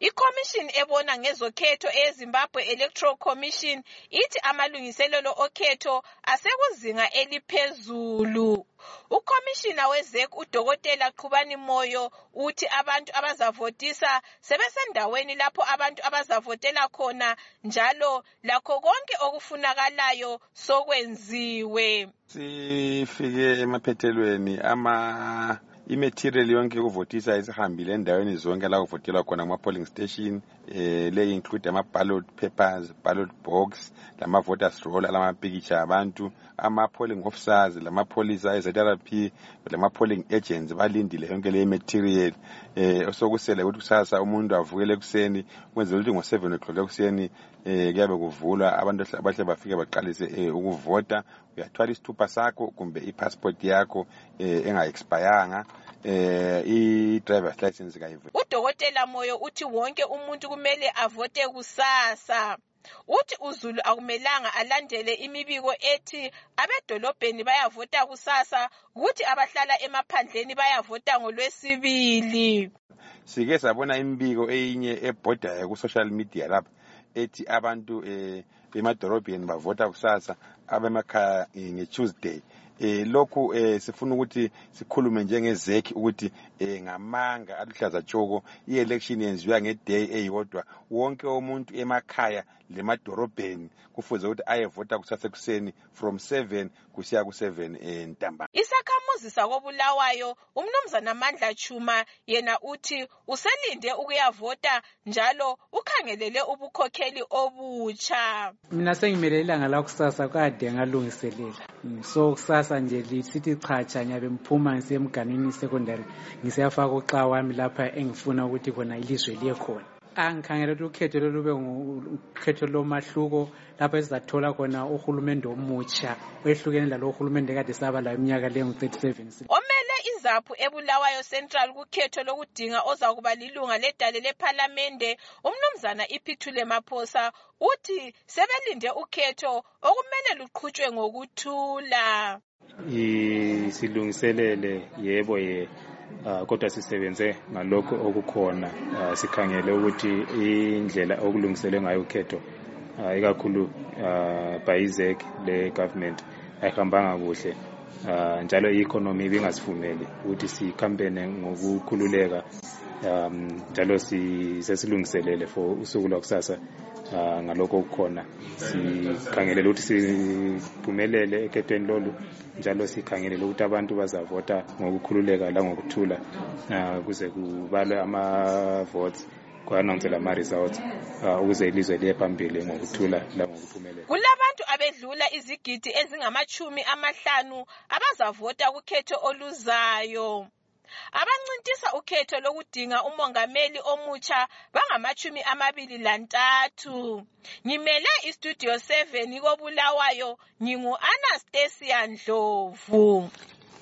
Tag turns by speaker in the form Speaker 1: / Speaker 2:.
Speaker 1: Ikhomishini ebona ngezokhetho eyeZimbabwe Electoral Commission ithi amalungiselelo okhetho asekuzinga eliphezulu. Ukhomishina weZEC uDokotela Qhubani Moyo uthi abantu abazavotisa sebesendaweni lapho abantu abazavotela khona njalo lakho konke okufunakalayo sokwenziwe
Speaker 2: sifike emaphethelweni ama imaterial yonke yokuvotisa isihambile endaweni zonke la kuvotelwa khona kuma-polling station eh le include ama-ballot papers ballot box lama-voters roll alamapikitsha abantu ama-polling officers lamapholisa e-zrp lama-polling agents balindile yonke le imaterial eh osokusele ukuthi kusasa umuntu avukele ekuseni kwenzela ukuthi ngo-seven o'clock ekuseni eh kuyabe kuvulwa abantu bahle bafike baqalise eh, ukuvota uyathwala isithupha sakho kumbe i-passport yakho eh, enga-expiranga eh i-driver's license kayivu
Speaker 1: udokotela moyo uthi wonke umuntu kumele avote kusasa uthi uzulu akumelanga alandele imibiko ethi abedolobheni bayavota kusasa kuthi abahlala emaphandleni bayavota ngolwesibili
Speaker 2: sike sabona imibiko eyinye ebhodayo ku-social media lapha ethi abantu um bemadorobheni bavota kusasa abemakhaya eh, ngetuesday eh lokhu eh sifuna ukuthi sikhulume njengezekhi ukuthi eh ngamanga aluhlaza tshoko i-election yenziwa ngeday eyodwa wonke umuntu emakhaya lemadorobheni kufuze ukuthi ayevota kusasa ekuseni from 7 kusiya ku-7 eh, ntambama
Speaker 1: isakhamuzi sakobulawayo umnumzana Mandla Chuma yena uthi uselinde ukuyavota njalo ukhangelele ubukhokheli obutsha
Speaker 3: mina sengimelele ilanga lakusasa kade ngalungiselela so kusasa nje lisithi chatsha ngiyabe ngiphuma ngisiya emganwini secondary ngisiyafaka uxa wami lapha engifuna ukuthi khona ilizwe liyekhona angikhangela ukuthi ukhetho lolube ukhetho lomahluko lapho esizathola khona uhulumende omutsha oyehlukene lalo uhulumende kade saba layo iminyaka leyo ngu-37
Speaker 1: omele izaphu ebulawayo central kukhetho lokudinga ozakuba lilunga ledale lephalamende umnumzana iphithule maphosa uthi sebelinde ukhetho okumele luqhutshwe ngokuthula
Speaker 4: isilungiselele yebo ye uh, kodwa sisebenze ngalokho okukhona uh, sikhangele ukuthi indlela okulungiselwe ngayo ukhetho uh, ikakhulu uh, bayizek le government ayihambanga kuhle uh, njalo i-economy ibingasivumeli ukuthi sikhampene ngokukhululeka um njalo sesilungiselele for usuku lwakusasa uh, ngalokho okukhona sikhangelele ukuthi siphumelele ekhethweni lolu njalo sikhangelele ukuthi abantu bazavota ngokukhululeka langokuthula ah, kuze kubalwe amavotes kwanonsela ama-results ah, ukuze ilizwe liye phambili ngokuthula langokuphumelela
Speaker 1: kulabantu abedlula izigidi ezingamachumi amahlanu abazavota kukhetho oluzayo Abancintisa ukhetho lokudinga umongameli omutsha bangamatshumi amabili lantathu. Ngimele istudio 7 koBulawayo ngingu Anastasia Ndlovu.